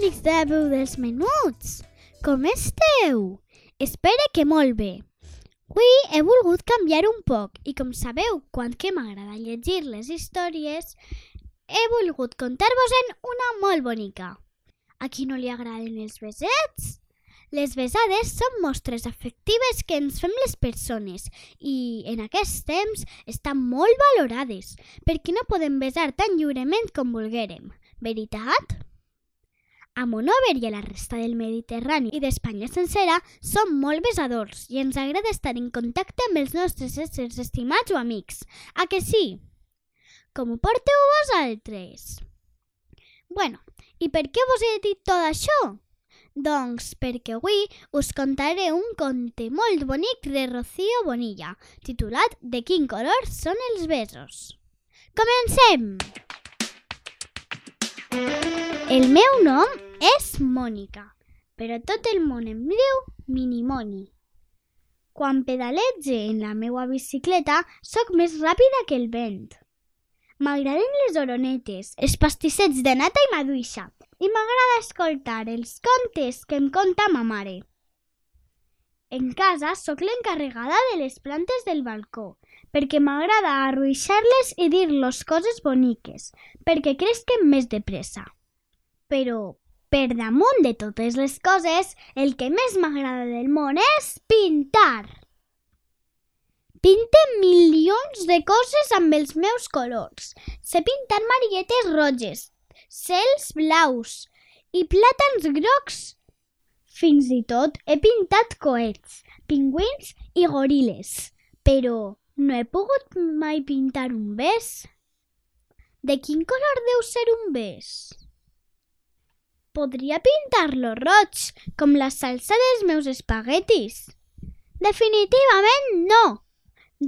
Amics de veu dels menuts! Com esteu? Espero que molt bé. Avui he volgut canviar un poc i com sabeu, quan que m'agrada llegir les històries, he volgut contar-vos-en una molt bonica. A qui no li agraden els besets? Les besades són mostres afectives que ens fem les persones i en aquests temps estan molt valorades perquè no podem besar tan lliurement com volguérem. Veritat? A Monover i a la resta del Mediterrani i d'Espanya sencera som molt besadors i ens agrada estar en contacte amb els nostres éssers estimats o amics. A que sí? Com ho porteu vosaltres? Bueno, i per què vos he dit tot això? Doncs perquè avui us contaré un conte molt bonic de Rocío Bonilla, titulat De quin color són els besos. Comencem! El meu nom és Mònica, però tot el món em diu Minimoni. Quan pedaletge en la meua bicicleta, sóc més ràpida que el vent. M'agraden les oronetes, els pastissets de nata i maduixa, i m'agrada escoltar els contes que em conta ma mare. En casa sóc l'encarregada de les plantes del balcó, perquè m'agrada arruixar-les i dir-los coses boniques, perquè cresquen més de pressa. Però, per damunt de totes les coses, el que més m'agrada del món és pintar. Pinte milions de coses amb els meus colors. Sé pintar marietes roges, cels blaus i plàtans grocs. Fins i tot he pintat coets, pingüins i goril·les, però no he pogut mai pintar un bes. De quin color deu ser un bes? Podria pintar-lo roig, com la salsa dels meus espaguetis. Definitivament no!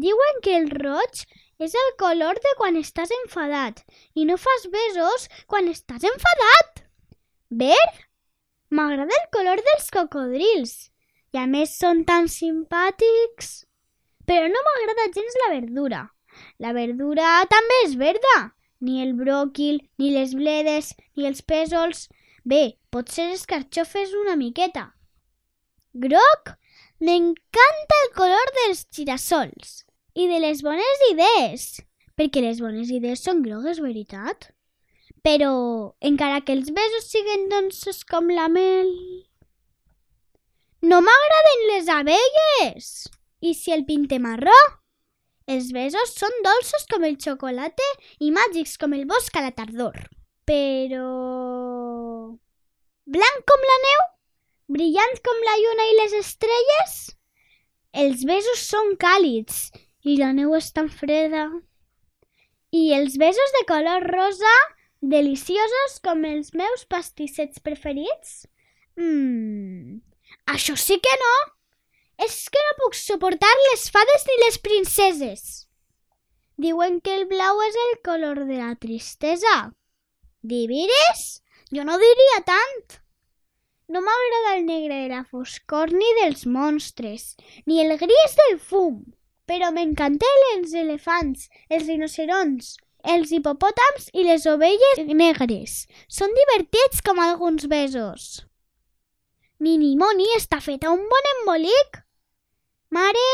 Diuen que el roig és el color de quan estàs enfadat i no fas besos quan estàs enfadat. Verd? M'agrada el color dels cocodrils i a més són tan simpàtics. Però no m'agrada gens la verdura. La verdura també és verda. Ni el bròquil, ni les bledes, ni els pèsols. Bé, potser escarxofes una miqueta. Groc? M'encanta el color dels girassols i de les bones idees, perquè les bones idees són grogues, veritat? Però, encara que els besos siguin dolços com la mel... No m'agraden les abelles! I si el pinte marró? Els besos són dolços com el xocolate i màgics com el bosc a la tardor. Però... Blanc com la neu? Brillant com la lluna i les estrelles? Els besos són càlids i la neu és tan freda. I els besos de color rosa, deliciosos com els meus pastissets preferits? Mmm, això sí que no! És que no puc suportar les fades ni les princeses. Diuen que el blau és el color de la tristesa. Diviris? Jo no diria tant. No m'agrada el negre de la foscor ni dels monstres, ni el gris del fum. Però m'encanten els elefants, els rinocerons, els hipopòtams i les ovelles negres. Són divertits com alguns besos. Minimoni està feta un bon embolic. Mare,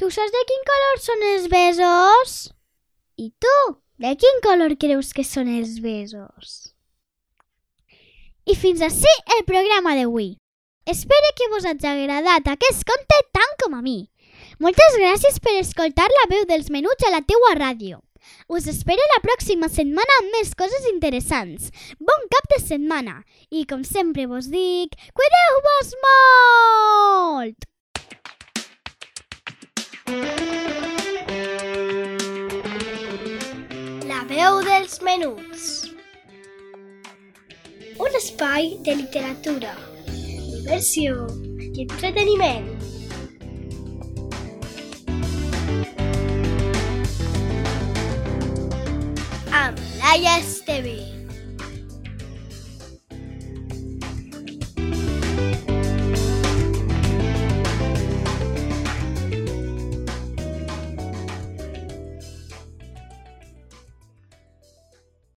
tu saps de quin color són els besos? I tu, de quin color creus que són els besos? I fins així el programa d'avui. Espero que vos hagi agradat aquest conte tant com a mi. Moltes gràcies per escoltar la veu dels menuts a la teua ràdio. Us espero la pròxima setmana amb més coses interessants. Bon cap de setmana! I com sempre vos dic, cuideu-vos molt! La veu dels menuts. Un espai de literatura, diversió i entreteniment. Amb Laia Esteve.